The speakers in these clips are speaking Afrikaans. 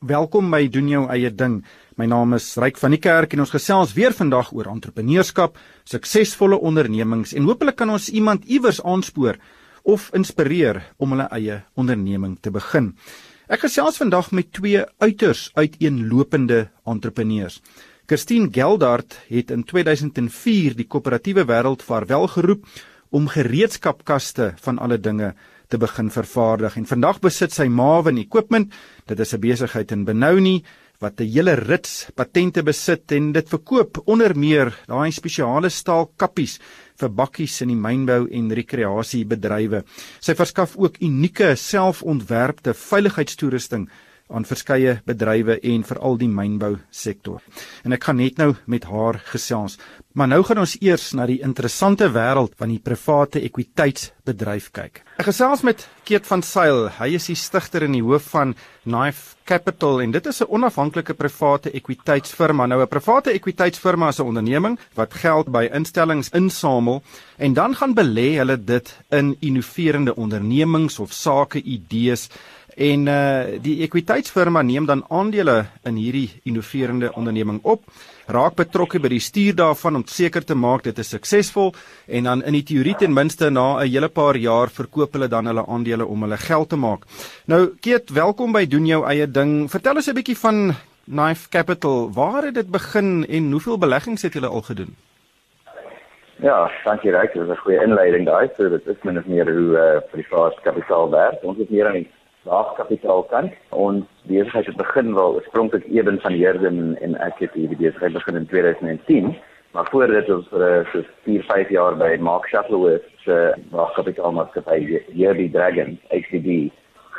Welkom by doen jou eie ding. My naam is Ryk van die Kerk en ons gesels weer vandag oor entrepreneurskap, suksesvolle ondernemings en hopelik kan ons iemand iewers aanspoor of inspireer om hulle eie onderneming te begin. Ek gesels vandag met twee uiters uiteenlopende entrepreneurs. Christine Geldart het in 2004 die koöperatiewe wêreld vaarwel geroep om gereedskapkaste van alle dinge te begin vervaardig en vandag besit sy Mawen Equipment. Dit is 'n besigheid in Benoni wat 'n hele rits patente besit en dit verkoop onder meer daai spesiale staal kappies vir bakkies in die mynbou en rekreasiebedrywe. Sy verskaf ook unieke selfontwerpte veiligheidstoerusting aan verskeie bedrywe en veral die mynbou sektor. En ek gaan net nou met haar gesels. Maar nou gaan ons eers na die interessante wêreld van die private ekwiteitsbedryf kyk. Ek gesels met Keet van Sail. Hy is die stigter en die hoof van Knife Capital en dit is 'n onafhanklike private ekwiteitsfirma. Nou 'n private ekwiteitsfirma is 'n onderneming wat geld by instellings insamel en dan gaan belê hulle dit in innoverende ondernemings of sake idees En uh die ekwiteitsfirma neem dan aandele in hierdie innoverende onderneming op, raak betrokke by die stuur daarvan om seker te maak dit is suksesvol en dan in die teorie ten minste na 'n hele paar jaar verkoop hulle dan hulle aandele om hulle geld te maak. Nou Keet, welkom by doen jou eie ding. Vertel ons 'n bietjie van Knife Capital. Waar het dit begin en hoeveel beleggings het julle al gedoen? Ja, dankie Ryk, dit was 'n goeie inleiding daai. So dit is min of meer hoe uh, privaat kapitaal werk. Ons is meer aan die laagkapitaalkant. Ons besigheid het begin wel oorspronklik Eben van Heerden en ek het hierdie besigheid begin in 2010. Maar voor dit ons vir so 4, 5 jaar by Mark Shuttleworth se laagkapitaalmaatskappy Yearly Dragon XDB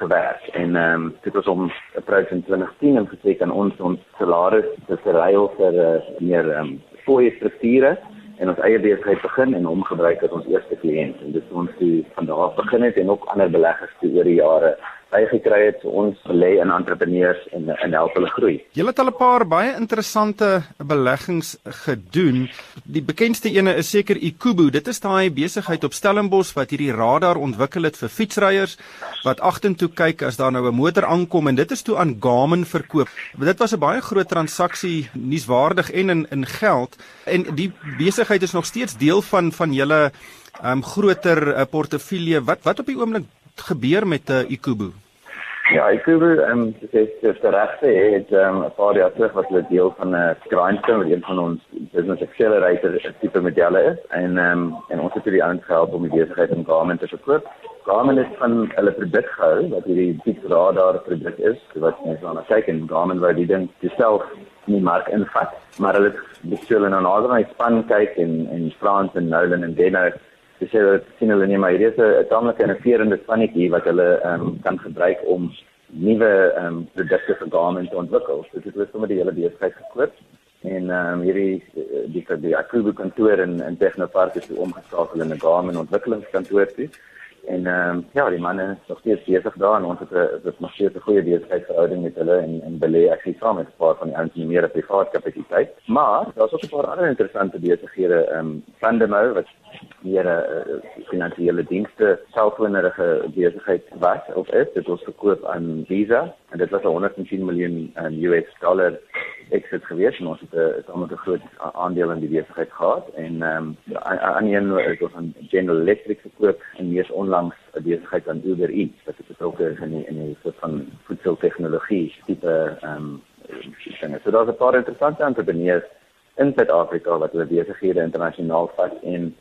gewerk. En ehm um, dit was om approach in 2010 en gesê kan ons ons salaris te verruil vir uh, meer ehm um, fooie strukture en ons eie besigheid begin en hom gebruik as ons eerste kliënt en dit ons die van daar begin het en ook ander beleggers te oor die jare bygekry het ons belê in entrepreneurs en en help hulle groei. Jy het al 'n paar baie interessante beleggings gedoen. Die bekendste ene is seker Ikubu. Dit is daai besigheid op Stellenbosch wat hierdie radar ontwikkel het vir fietsryers wat agtertoe kyk as daar nou 'n motor aankom en dit is toe aan Garmin verkoop. Dit was 'n baie groot transaksie, nuuswaardig en in in geld en die besigheid is nog steeds deel van van julle um, groter uh, portefeulje. Wat wat op die oomblik gebeur met uh, Ikubu? Ja, Ikubu, ehm um, dit is dit is regte het ehm um, 'n paar jaar terug was hulle deel van 'n uh, Grindstone wat een van ons business accelerator tipe modelle is en ehm um, en ons het hierdie ouens gehelp om die besigheid in Garmin te verkoop. Garmin is van hulle produk gehou wat hierdie Peak Radar produk is wat mense aan kyk en Garmin wou die ding self in die mark invat, maar hulle het besluit en nou dan span kyk en en Frans en Nolan en Denner dis hulle sien hulle nie maar hier is 'n tamelike innoverende spannetjie wat hulle ehm um, kan gebruik om nuwe ehm um, produkte vir Garmin te ontwikkel. So dit is sommer die hele besigheid gekoop en ehm um, hierdie die die, die Akubu kantoor in in Technopark is omgeskakel in 'n Garmin ontwikkelingskantoor toe. En ehm um, ja, die manne is nog steeds besig daar en ons het 'n dit nog steeds 'n goeie besigheidsverhouding met hulle en en belê ek sien saam met 'n paar van die ander meer privaat kapasiteit. Maar daar's ook 'n paar ander interessante besighede ehm um, Fundemo wat meer 'n uh, finansiële dienste selfwonderige besigheid was of is. Dit was verkoop aan Visa en dit was 'n 110 miljoen um, US dollar exit gewees en ons het 'n uh, sommer 'n groot aandeel in die besigheid gehad en ehm um, aan een het ons aan General Electric verkoop en mees onlangs 'n besigheid aan Uber Eats wat betrokke is in die, in die soort van voedseltegnologie tipe ehm um, dinge. So daar's 'n paar interessante entrepreneurs in Suid-Afrika wat hulle besighede internasionaal vat en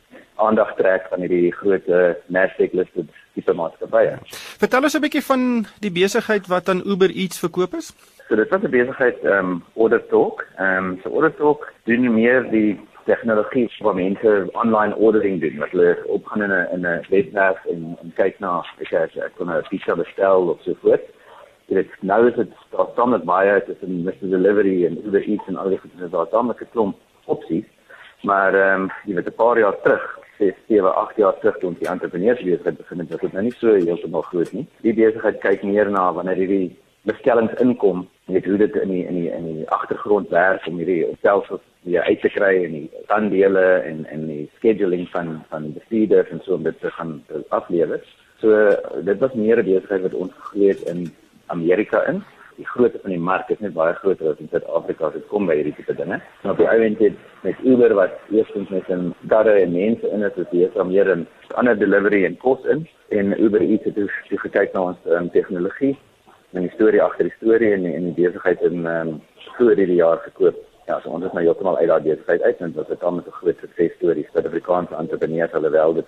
aandag trek van hierdie groot Nasdaq listed tipe maatskappye. Vertel ons 'n bietjie van die besigheid wat aan Uber Eats verkoop is. So dit was 'n besigheid ehm um, Order Talk. Ehm um, so Order Talk doen meer die tegnologie waar mense online ordering doen. Wat hulle opgaan in 'n in 'n webwerf en en kyk na ek sê ek kan 'n pizza bestel of so voort. Dit nou is dit daar staan met baie tussen Mr Delivery en Uber Eats en al die goed is daar staan met 'n klomp opsies. Maar ehm um, jy weet 'n paar jaar terug 6, 7, 8 jaar terug toe die entrepreneursbesigheid begin het, was dit nou nie so heeltemal groot nie. Die besigheid kyk meer na wanneer hierdie bestellings inkom net hoe dit in die in die in die agtergrond werk om hierdie selfs weer uit te kry en die aandele en en die scheduling van van bestuurders en so om dit te gaan aflewer. So dit was meer 'n besigheid wat ons gegee het in Amerika in die grootte van die mark is net baie groter as in Suid-Afrika as dit kom by hierdie tipe dinge. En op die ou end het met Uber wat eerstens met 'n karre en mense in is, is hier dan meer 'n ander delivery en kos in en Uber Eats het dus gekyk na ons um, tegnologie en die storie agter die storie en en die besigheid in ehm um, voor hierdie jaar gekoop. Ja, so ons is nou heeltemal uit daai besigheid uit en dit was 'n groot sukses storie vir Suid-Afrikaanse entrepreneurs alhoewel dit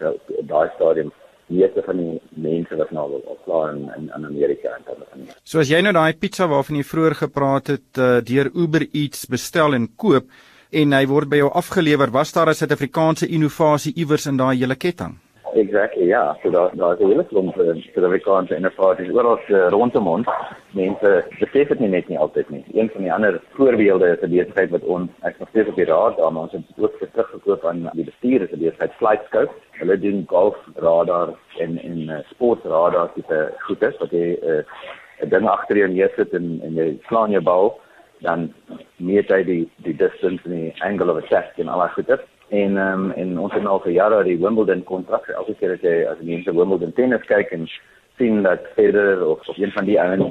daai stadium meeste van die mense wat nou al klaar in in, in Amerika en dan van. So as jy nou daai pizza waarvan jy vroeër gepraat het uh, deur Uber Eats bestel en koop en hy word by jou afgelewer, was daar 'n Suid-Afrikaanse innovasie iewers in daai hele ketting? Exactly, ja. So daar is 'n hele klomp uh, Suid-Afrikaanse innovasies oral uh, rondom ons. Mense besef dit nie net nie altyd nie. Een van die ander voorbeelde is 'n besigheid wat ons ek nog steeds op die radar, maar ons het ook teruggekoop aan die bestuur is 'n besigheid Flightscope. Hulle doen golf radar en en uh, sportradar tipe goedes wat jy 'n uh, ding agter jou neersit en en jy slaan jou bal dan meet hy die die distance en die angle of attack en al daai goedes en um, en ons het nou vir jare die Wimbledon kontrak elke keer as jy as jy mense Wimbledon tennis kyk en sien dat Federer of, of een van die ouens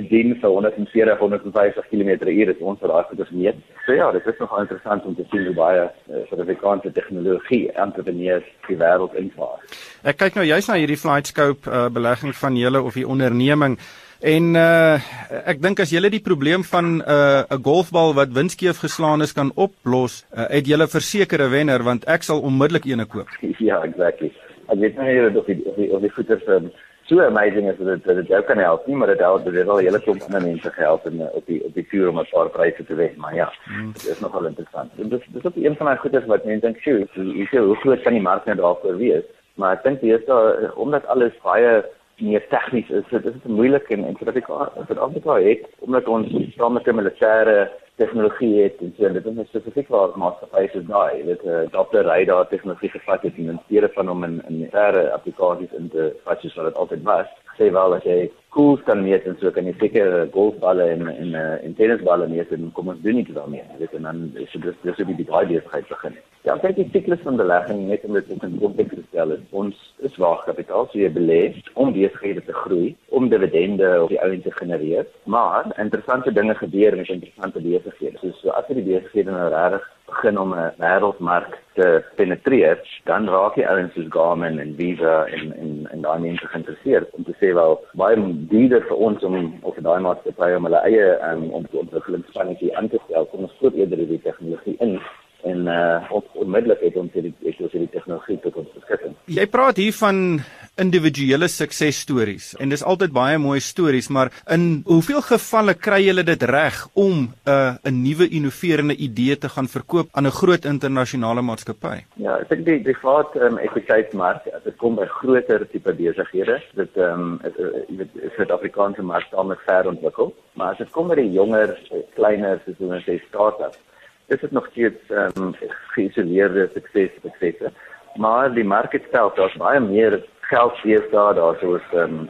'n ding vir 140 150 km/h is ons raak dit meet. So ja, dit is nogal interessant om te sien hoe baie uh, Suid-Afrikaanse tegnologie entrepreneurs die wêreld invaar. Ek kyk nou juist na hierdie Flightscope uh, belegging van julle of die onderneming En uh ek dink as julle die probleem van 'n uh, 'n golfbal wat windskeef geslaan is kan oplos, uh, het julle versekerde wenner want ek sal onmiddellik eene koop. Ja, exactly. Ek weet nie of die of die of die goeders um, so amazing is dat dit jou kan help nie, maar dit help dit al hele klomp ander mense gehelp in op die op die vuur om 'n paar pryse te wen, maar ja, hmm. dit is nogal interessant. En dis dis ook een van daai goeders wat mense dink, "Sjoe, jy sê hoe groot kan die mark nou daarvoor wees?" Maar ek dink jy is daar omdat alles baie meer tegnies is dit is moeilik en en sodat ek vir Afrika het omdat ons saam met die militêre tegnologie het en so dit is spesifiek waar maatskappye soos daai weet uh, Doppler radar tegnologie gevat het en in steede van om in in militêre applikasies in te vat soos wat dit altyd was sê wel as jy koels kan meet en so kan jy seker golfballe en en uh, en tennisballe meet en kom ons doen nie daarmee. Weet en dan is dit dis op die daai besigheid begin. Ja kyk die siklus van belegging net om dit in konteks te stel is ons is waar kapitaal so jy belê om besighede te groei om dividende op die ouend te genereer. Maar interessante dinge gebeur met interessante besighede. So, so as jy die besighede nou regtig begin om 'n wêreldmark te penetreer, dan raak jy ouens soos Garmin en Visa en en en daai mense geïnteresseerd om te sê wel baie duurder vir ons om of daai maatskappye om hulle eie um, om ontwikkelingsspannetjie aan te stel kom ons voort eerder die tegnologie in en uh op onmiddellik het ons hierdie hierdie tegnologie tot ons beskikking. Jy praat hier van individuele suksesstories en dis altyd baie mooi stories, maar in hoeveel gevalle kry julle dit reg om 'n uh, 'n nuwe innoverende idee te gaan verkoop aan 'n groot internasionale maatskappy? Ja, ek dink die vaart um, ekwiteitsmark, as dit kom by groter tipe besighede, dit ehm um, jy weet Suid-Afrikaanse mark met ver ontwikkel, maar as dit kom by die jonger, kleiner, soos ons sê start-ups is dit nog steeds ehm um, geïsoleerde sukses suksese. Maar die mark self daar's baie meer geld hier daar daar soos ehm um,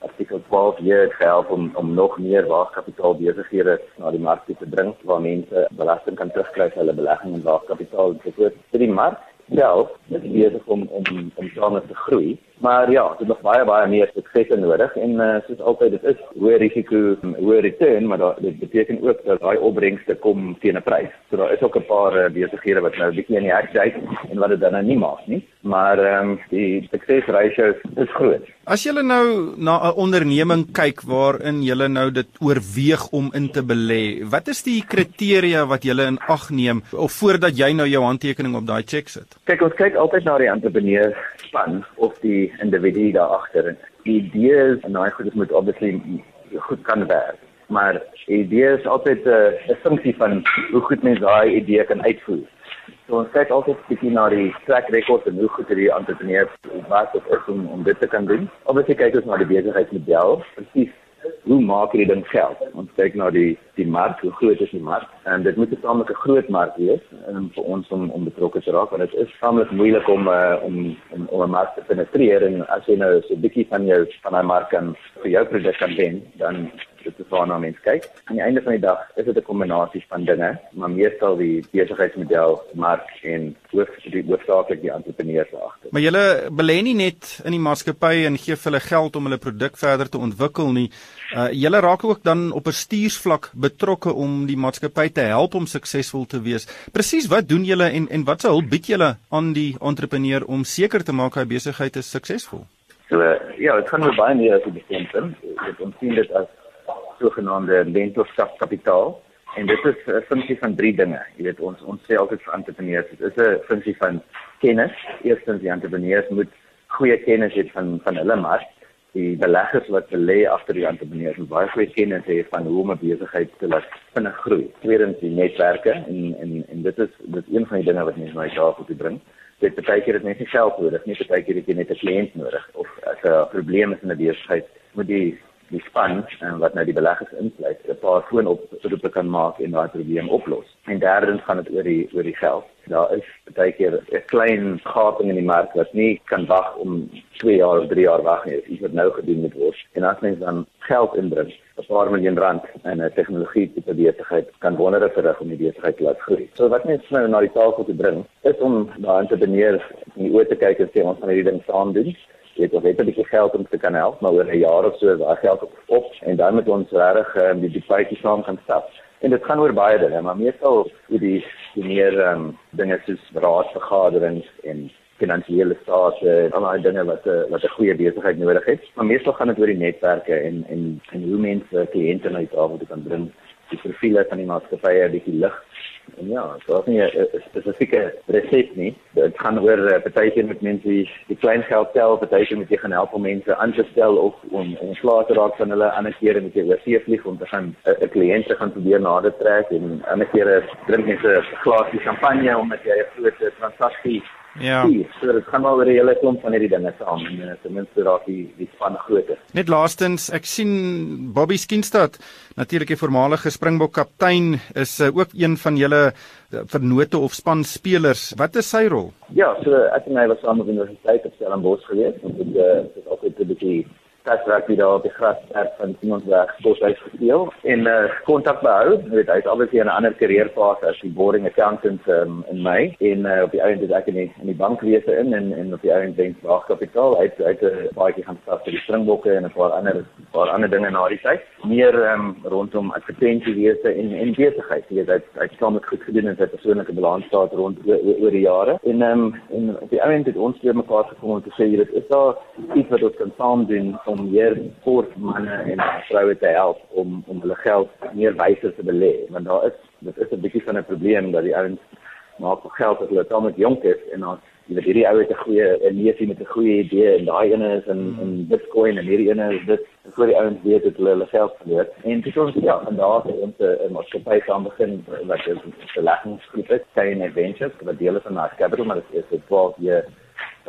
artikel 12 hier help om om nog meer waagkapitaal besighede na die mark te bring waar mense belasting kan terugkry vir hulle belegging in waagkapitaal. So die mark self besig om om om saam te groei. Maar ja, dit nog baie baie meer sukses nodig en uh, soos altyd dit is hoë risiko, hoë return, maar dat, dit beteken ook dat daai opbrengste kom teen 'n prys. So daar is ook 'n paar uh, besighede wat nou 'n bietjie in die hek kyk en wat dit dan nou nie maak nie, maar ehm um, die sukses ratio is groot. As jy nou na 'n onderneming kyk waarin jy nou dit oorweeg om in te belê, wat is die kriteria wat jy in ag neem of voordat jy nou jou handtekening op daai cheque sit? Kyk, ons kyk altyd na die entrepreneur span of die individu daar agter. Die idee is en daai goed moet obviously goed kan werk. Maar die idee is altyd 'n uh, funksie van hoe goed mense daai idee kan uitvoer. So ons kyk altyd bietjie na die track record en hoe goed hierdie entrepreneur wat of is om om dit te kan doen. Obviously kyk ons na die besigheidsmodel, presies hoe maak jy dan geld? Ons kyk na die die mark, hoe groot is die mark? En dit moet 'n tamelike groot mark wees um, vir ons om om betrokke te raak want dit is tamelik moeilik om uh, om om om 'n mark te penetreer en as jy nou so 'n bietjie van jou van daai mark kan vir jou produk kan wen, dan dit is waarna mense kyk. Aan die einde van die dag is dit 'n kombinasie van dinge, maar meestal die besigheidsmodel, mark en hoof die hoofsaaklik die entrepreneurs agter. Maar julle belê nie net in die maatskappy en gee hulle geld om hulle produk verder te ontwikkel nie. Uh julle raak ook dan op 'n stuursvlak betrokke om die maatskappy te help om suksesvol te wees. Presies wat doen julle en en wat se hulp bied julle aan die entrepreneur om seker te maak hy besigheid is suksesvol? So ja, dit gaan oor baie meer as die bestemming. Dit ons sien dit as sogenaamde mentorskapkapitaal en dit is 'n funksie van drie dinge. Jy weet ons ons sê altyd vir entrepreneurs, dit is 'n funksie van kennis. Eerstens die entrepreneurs moet goeie kennis hê van van hulle mark. Die beleggers wat belê agter die entrepreneurs moet baie goeie kennis hê van hoe om 'n besigheid te laat vinnig groei. Tweedens die netwerke en en en dit is dit is een van die dinge wat mense na die tafel toe bring dit is net nie geld nodig nie, keer het jy net 'n kliënt nodig of as 'n probleem is in 'n besigheid, moet die die span en wat nou die beleggers insluit, 'n paar foonoproepe kan maak en daai probleem oplos. En derdens gaan dit oor die oor die geld. Daar is baie keer 'n klein gaping in die mark wat nie kan wag om 2 jaar of 3 jaar wag nie. Dit moet nou gedoen moet word. En as mens dan geld inbring, 'n paar miljoen rand in 'n tegnologie tipe besigheid kan wondere verrig om die besigheid te laat groei. So wat mens nou na die tafel te bring, is om daai entrepreneurs in die oë te kyk en sê ons gaan hierdie ding saam doen weet of het 'n bietjie geld om te kan help, maar oor 'n jaar of so is daai geld op, op en dan moet ons regtig um, die debate saam gaan stap. En dit gaan oor baie dinge, maar meestal oor die die meer um, dinge soos raadsvergaderings en finansiële state en al daai dinge wat 'n wat 'n goeie besigheid nodig het. Maar meestal gaan dit oor die netwerke en en en hoe mense kliënte na die tafel kan bring, die profiele van die maatskappye, 'n bietjie lig En ja, so is nie 'n spesifieke resep nie. Dit gaan oor uh, eh, met mense die, die klein geld tel, partykeer moet jy gaan help om mense aan te stel of om ontslae te raak van hulle ander kere met jy oor see vlieg om te gaan eh, 'n uh, kliënt te gaan probeer nader trek en ander kere drink mense 'n glasie champagne omdat jy 'n groot transaksie Ja. So dit gaan maar oor 'n hele klomp van hierdie dinge saam en uh, ten minste raak die die span groter. Net laastens, ek sien Bobby Skinstad, natuurlik die voormalige Springbok kaptein, is uh, ook een van julle uh, vernote of span spelers. Wat is sy rol? Ja, so ek en hy was saam op universiteit op Stellenbosch gewees en dit uh, is altyd 'n bietjie dat raak wie daar op die gras erf van Simonsberg boshuis gespeel en uh kontak behou. Jy weet hy het obviously 'n ander karrierfase as die boarding accountant um, in my en uh, op die ouend het ek in die, in die bankwese in en en op die ouend dink wag kapitaal uit uit 'n baie gaan stap vir die springbokke en 'n paar ander paar ander dinge na die tyd. Meer um, rondom advertensiewese en en besigheid. Jy weet hy het saam met goed gedoen in sy persoonlike balansstaat rond oor die jare. En um, en op die ouend het ons weer mekaar gekom om te sê jy weet is daar iets wat ons kan saam doen om meer kort manne en vroue te help om om hulle geld meer wyse te belê. Want daar is dit is 'n bietjie van 'n probleem dat die ouens maak geld as hulle met jonk is en dan jy weet hierdie ou het 'n goeie 'n neefie met 'n goeie idee en daai ene is in in Bitcoin en hierdie ene is dit. Voor die ouens weet dat hulle hulle geld verloor. En dit ons ja en daar het ons 'n maatskappy saam begin wat 'n beleggingsgroep is, Kane Adventures wat deel is van Nash Capital maar dit is 'n 12 jaar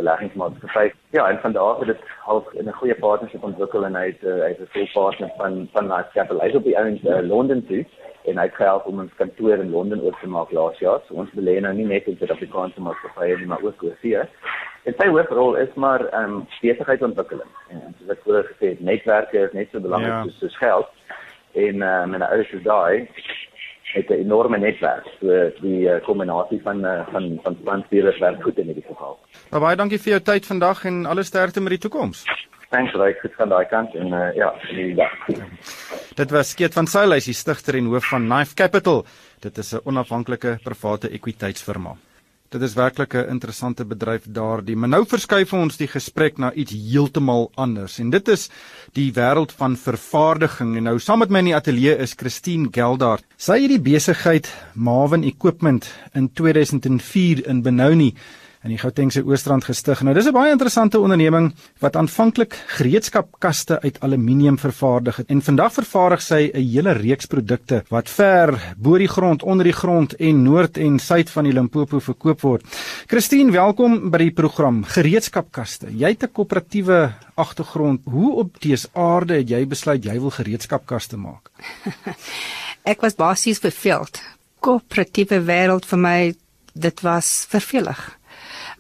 beleggingsmaatskappy. Ja, en van daar het dit half in 'n goeie partnership ontwikkel en hy het uh, hy's 'n vol partner van van Nice Capital. Hy's op die ouens uh, Londen toe en hy het gehelp om ons kantoor in Londen oop te maak laas jaar. So ons belê nou nie net in Suid-Afrikaanse maatskappye nie, maar ook oorsee. En sy hoofrol is maar ehm um, besigheidsontwikkeling. En soos ek vroeër gesê het, netwerke is net so belangrik ja. soos, soos geld. En ehm um, en ouers soos daai het 'n enorme netwerk. So die uh, kombinasie van uh, van van spanspelers werk goed in hierdie geval. Maar baie dankie vir jou tyd vandag en alle sterkte met die toekoms. Thanks Ryk, dit gaan daai kant en uh, ja, die dag. Dit was Skeet van Sail, hy is die stigter en hoof van Knife Capital. Dit is 'n onafhanklike private ekwiteitsfirma. Dit is werklik 'n interessante bedryf daardie. Maar nou verskuif ons die gesprek na iets heeltemal anders en dit is die wêreld van vervaardiging. En nou saam met my in die ateljee is Christine Geldart. Sy het die besigheid Maven Equipment in 2004 in Benoni in die Gautengse Oostrand gestig. Nou dis 'n baie interessante onderneming wat aanvanklik gereedskapkaste uit aluminium vervaardig het en vandag vervaardig sy 'n hele reeks produkte wat ver bo die grond, onder die grond en noord en suid van die Limpopo verkoop word. Christine, welkom by die program Gereedskapkaste. Jy het 'n koöperatiewe agtergrond. Hoe op dese aarde het jy besluit jy wil gereedskapkaste maak? Ek was basies verveeld. Koöperatiewe wêreld vir my dit was vervelig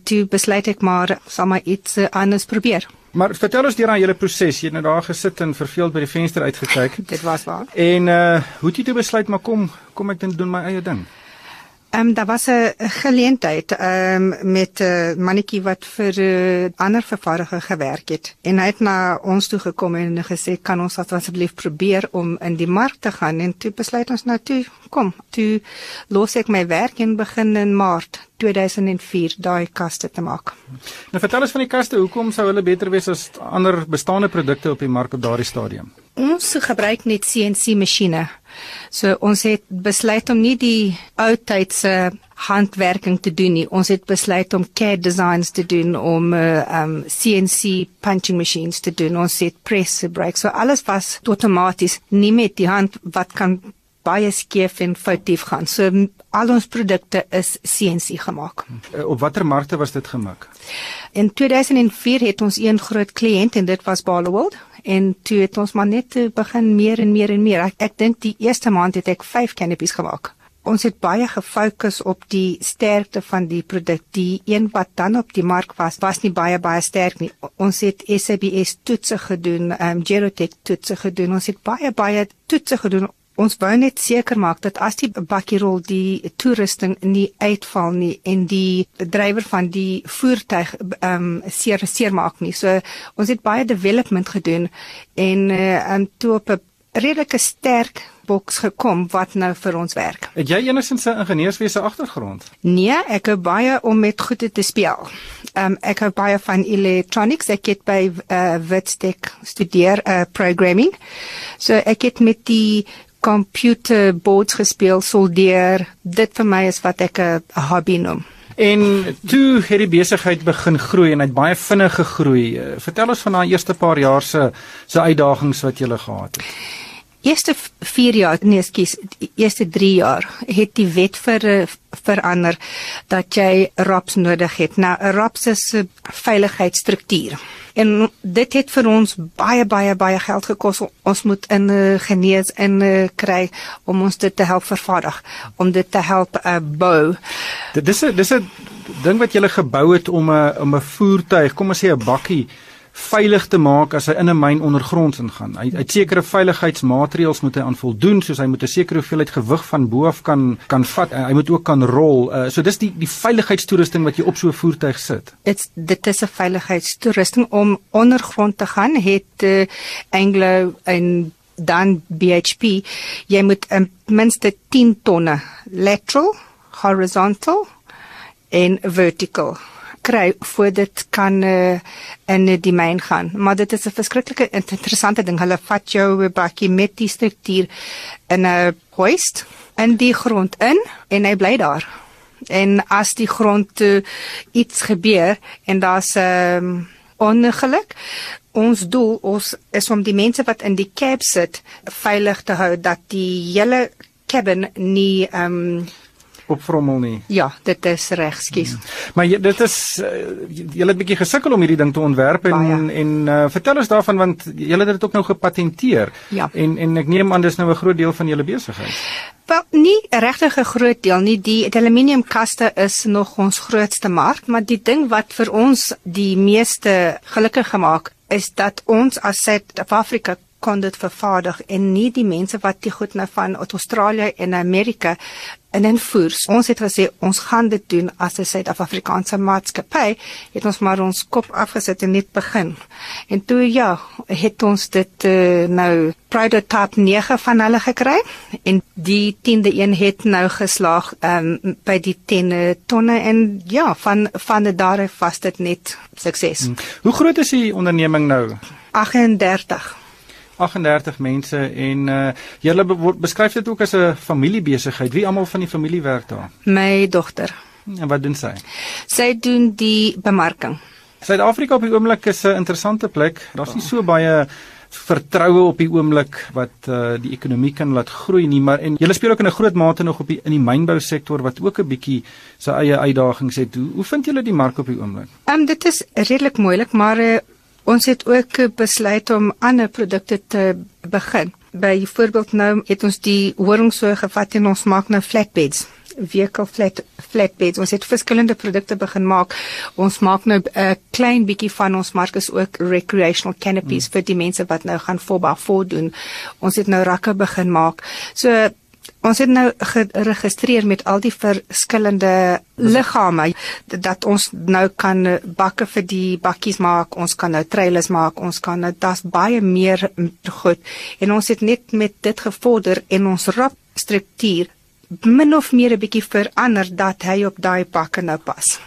toe besluit ek maar sal maar iets uh, anders probeer. Maar vertel ons deur aan julle proses. Jy het nou daar gesit en verveeld by die venster uitgekyk. Dit was waar. En uh hoe het jy toe besluit maar kom kom ek doen my eie ding? Ehm um, daar was 'n geleentheid ehm um, met 'n uh, mannetjie wat vir 'n uh, ander vervaardiger gewerk het en hy het na ons toe gekom en gesê kan ons asseblief probeer om in die mark te gaan en toe besluit ons nou toe kom toe los ek my werk en begin in Maart 2004 daai kaste te maak. Nou vertel ons van die kaste, hoekom sou hulle beter wees as ander bestaande produkte op die mark op daardie stadium? Ons gebruik net CNC masjiene. So ons het besluit om nie die ou tydse handwerking te doen nie. Ons het besluit om CAD designs te doen om uh, um CNC punching machines te doen. Ons het press gebruik. So alles was outomaties, nie met die hand wat kan baie skeef en foutief gaan. So al ons produkte is CNC gemaak. Uh, op watter markte was dit gemaak? In 2004 het ons een groot kliënt en dit was Barloworld en toe het ons maar net begin meer en meer en meer. Ek, ek dink die eerste maand het ek 5 canopies gemaak. Ons het baie gefokus op die sterkte van die produk. Die een wat dan op die mark was, was nie baie baie sterk nie. Ons het SABS toetse gedoen, ehm um, Gerotech toetse gedoen. Ons het baie baie toetse gedoen Ons wou net seker maak dat as die bakkierol die toerusting nie uitval nie en die drywer van die voertuig ehm um, seer seer maak nie. So ons het baie development gedoen en uh, um, toe op 'n redelike sterk boks gekom wat nou vir ons werk. Het jy enigsins 'n ingenieurswese agtergrond? Nee, ek het baie om met goede te speel. Ehm um, ek het baie van electronics ek het by uh, Witstek studeer uh, programming. So ek het met die computer boards gespeel soldeer. Dit vir my is wat ek 'n hobby noem. En toe het die besigheid begin groei en hy het baie vinnig gegroei. Eh, vertel ons van daai eerste paar jaar se se uitdagings wat jy gehad het. Eerste 4 jaar, nee, skus, eerste 3 jaar het die wet eh, verander dat jy RAPS nodig het. Nou 'n RAPS is 'n veiligheidsstruktuur. En dit het vir ons baie baie baie geld gekos. Ons moet in uh, genees in uh, kry om ons dit te help vervaardig, om dit te help uh, bou. Dit dis 'n dis 'n ding wat jy gele gebou het om 'n om 'n voertuig, kom ons sê 'n bakkie veilig te maak as hy in 'n myn ondergronds ingaan. Hy het sekere veiligheidsmaatreëls moet hy aan voldoen, soos hy moet 'n sekere hoeveelheid gewig van bo af kan kan vat. Hy moet ook kan rol. Uh, so dis die die veiligheidstoerusting wat jy op so 'n voertuig sit. Dit's dit is 'n veiligheidstoerusting om ondergrond te gaan. Het uh, Anglo en dan BHP jy moet um, minste 10 tonne lateral, horizontal en vertical kry voor dit kan uh, in die myn gaan. Maar dit is 'n verskriklike interessante ding. Hulle vat jou bakkie met die struktuur in 'n hoist in die grond in en hy bly daar. En as die grond uh, iets gebeur en daar's 'n ehm, ongeluk Ons doel ons is om die mense wat in die cab sit veilig te hou dat die hele cabin nie ehm um, opvrommel nie. Ja, dit is reg, skus. Hmm. Maar jy, dit is uh, jy het 'n bietjie gesukkel om hierdie ding te ontwerp en Baie. en uh, vertel ons daarvan want jy het dit ook nou gepatenteer. Ja. En en ek neem aan dis nou 'n groot deel van julle besigheid. Wel, nie regtig 'n groot deel nie. Die aluminiumkaste is nog ons grootste mark, maar die ding wat vir ons die meeste gelukkig gemaak is dat ons as Suid-Afrika kon dit vervaardig en nie die mense wat die goed nou van Australië en Amerika en en voer. Ons het gesê ons gaan dit doen as 'n Suid-Afrikaanse maatskappy. Het ons maar ons kop afgesit en net begin. En toe ja, het ons dit uh, nou prototype 9 van hulle gekry en die 10de een het nou geslaag um, by die 10 tonne en ja, van van die daar was dit net sukses. Hmm. Hoe groot is die onderneming nou? 38 38 mense en uh julle beskryf dit ook as 'n familiebesigheid. Wie almal van die familie werk daar? My dogter. En wat doen sy? Sy doen die bemarking. Suid-Afrika op die oomblik is 'n interessante plek. Daar's nie so baie vertroue op die oomblik wat uh die ekonomie kan laat groei nie, maar en julle speel ook in 'n groot mate nog op die in die mynbou sektor wat ook 'n bietjie sy eie uitdagings het. Hoe, hoe vind julle die mark op die oomblik? Ehm um, dit is redelik moeilik, maar uh, Ons het ook besluit om ander produkte te begin. Byvoorbeeld nou het ons die horingsoe gevat en ons maak nou flatbeds vehicle flat flatbeds. Ons het verskillende produkte begin maak. Ons maak nou 'n uh, klein bietjie van ons mark is ook recreational canopies mm. vir die mense wat nou gaan voorba voordoen. Ons het nou rakke begin maak. So Ons het nou geregistreer met al die verskillende liggame dat ons nou kan bakke vir die bakkies maak, ons kan nou trailers maak, ons kan nou das baie meer goed. En ons het net met dit gevorder en ons rap struktuur min of meer 'n bietjie verander dat hy op daai pakke nou pas.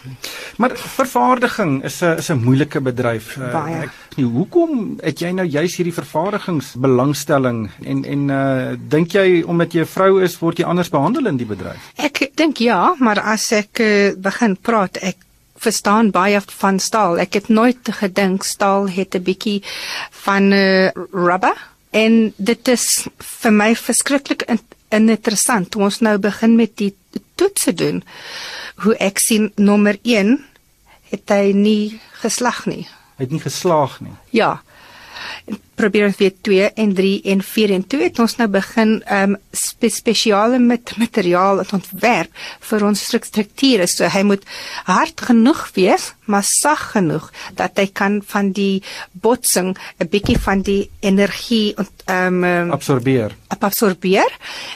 Maar vervaardiging is 'n is 'n moeilike bedryf. Eh, Baie. Uh, nie, hoekom het jy nou juist hierdie vervaardigingsbelangstelling en en uh dink jy omdat jy 'n vrou is word jy anders behandel in die bedryf? Ek dink ja, maar as ek uh, begin praat, ek verstaan baie van staal. Ek het nooit gedink staal het 'n bietjie van uh, rubber en dit is vir my verskriklik interessant toe ons nou begin met die toetse doen hoe ek sien nommer 1 het hy nie geslag nie. Hy het nie geslaag nie. Ja probeer ons weer 2 en 3 en 4 en 2 het ons nou begin um spe spesiale met materiaal ontwerp vir ons strukture so hy moet hard genoeg wees maar sag genoeg dat hy kan van die botsing 'n bietjie van die energie ont, um absorbeer. absorbeer.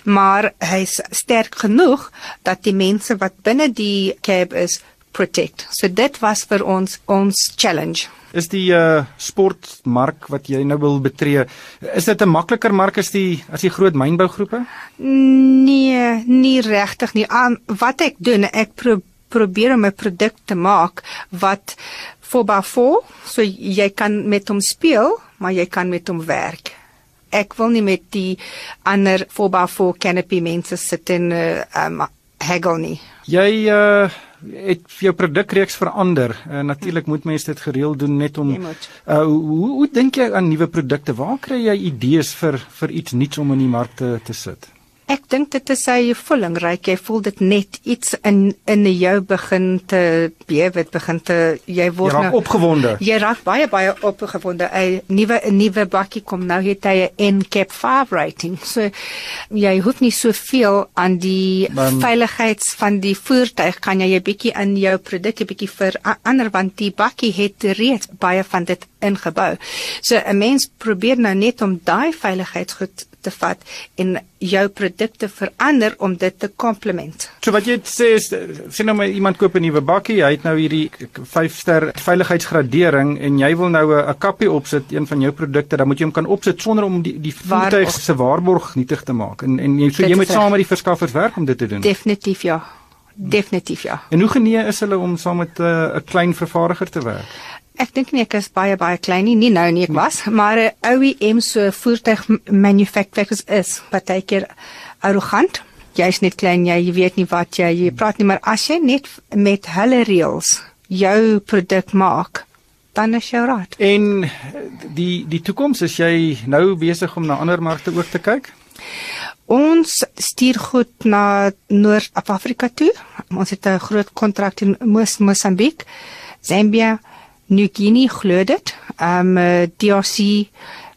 Maar hy's sterk genoeg dat die mense wat binne die cab is protect so dit was vir ons ons challenge Is die uh sportmark wat jy nou wil betree, is dit 'n makliker mark as die as die groot mynbougroepe? Nee, nie regtig nie. Um, wat ek doen, ek pro probeer om 'n produk te maak wat voorbafo, so jy kan met hom speel, maar jy kan met hom werk. Ek wil nie met die ander voorbafo canopy mense sit en uh um, haggle nie. Jy uh het jou produkreeks verander. Uh, Natuurlik moet mense dit gereeld doen net om uh, hoe hoe dink jy aan nuwe produkte? Waar kry jy idees vir vir iets nuuts om in die mark te te sit? Ek dink dit is hy vulling ryk. Jy voel dit net iets in in jou begin te bewe, begin te jy word jy raak nou opgewonde. Jy raak baie baie opgewonde. 'n Nuwe 'n nuwe bakkie kom nou het hy 'n NCAP 5 rating. So jy hoef nie soveel aan die um, veiligheids van die voertuig kan jy 'n bietjie in jou produk 'n bietjie vir ander want die bakkie het reeds baie van dit ingebou. So 'n mens probeer nou net om daai veiligheidsgoed te vat en jou produkte verander om dit te komplement. So wat jy sê is sien nou maar iemand koop 'n nuwe bakkie, hy het nou hierdie 5 ster veiligheidsgradering en jy wil nou 'n kappie opsit een van jou produkte, dan moet jy hom kan opsit sonder om die die voertuig se waarborg nietig te maak. En en jy so jy moet saam met die verskaffers werk om dit te doen. Definitief ja. Definitief ja. En hoe genee is hulle om saam met eh, 'n uh, klein vervaardiger te werk? Ek dink nie ek is baie baie klein nie, nie nou nie ek was, maar 'n OEM so voertuig manufacturers is baie keer arrogant. Jy's net klein, jy, weet nie wat jy jy praat nie, maar as jy net met hulle reëls jou produk maak, dan is jy reg. En die die toekoms is jy nou besig om na ander markte ook te kyk? Ons stuur goed na Noord-Afrika toe. Ons het 'n groot kontrak in Mosambiek, Zambia, New Guinea glo dit. Um uh, DRC,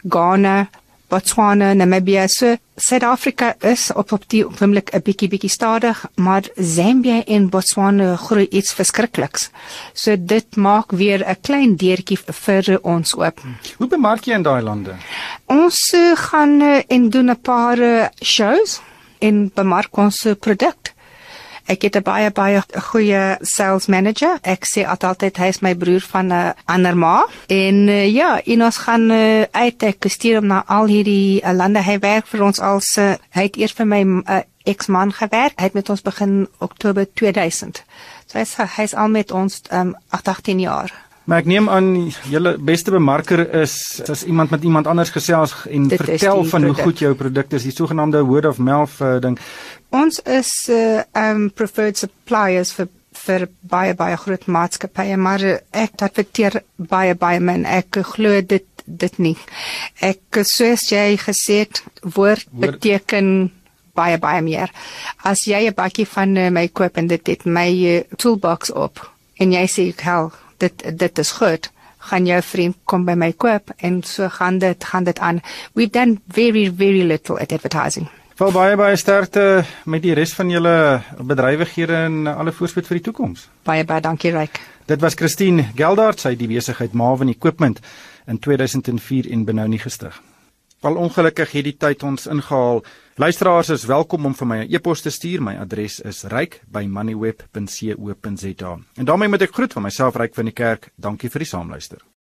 Ghana, Botswana, Namibia, so Suid-Afrika is op op die oomblik 'n bietjie bietjie stadig, maar Zambia en Botswana groei iets verskrikliks. So dit maak weer 'n klein deurtjie vir ons oop. Hoe bemark jy in daai lande? Ons uh, gaan uh, en doen 'n paar shows en bemark ons produk. Ek het 'n baie baie goeie sales manager. Ek sê altyd hy is my broer van 'n uh, ander ma. En uh, ja, en ons gaan uh, uit ek stuur hom na al hierdie uh, lande. Hy werk vir ons als uh, hy het eers vir my uh, ex-man gewerk. Hy het met ons begin Oktober 2000. So hy is hy is al met ons um, 18 jaar. Maar ek neem aan julle beste bemarker is as iemand met iemand anders gesels en Dit vertel van hoe goed jou produk is, die sogenaamde word of mouth uh, ding. Ons is uh, um preferred suppliers vir vir baie baie groot maatskappye, maar ek adverteer baie baie men ek glo dit dit nie. Ek soos jy gesê het, woord, woord beteken baie baie meer. As jy 'n bakkie van uh, my koop en dit het my uh, toolbox op en jy sê ek hel dit dit is goed gaan jou vriend kom by my koop en so gaan dit gaan dit aan we've done very very little at advertising Val baie baie sterkte met die res van julle bedrywighede en alle voorspoed vir die toekoms. Baie baie dankie Ryk. Dit was Christine Geldart, sy het die besigheid Marvin Equipment in 2004 en Benoni gestig. Val ongelukkig het die tyd ons ingehaal. Luisteraars is welkom om vir my 'n e e-pos te stuur. My adres is ryk@moneyweb.co.za. En daarmee moet ek groet van myself Ryk van die Kerk. Dankie vir die saamluister.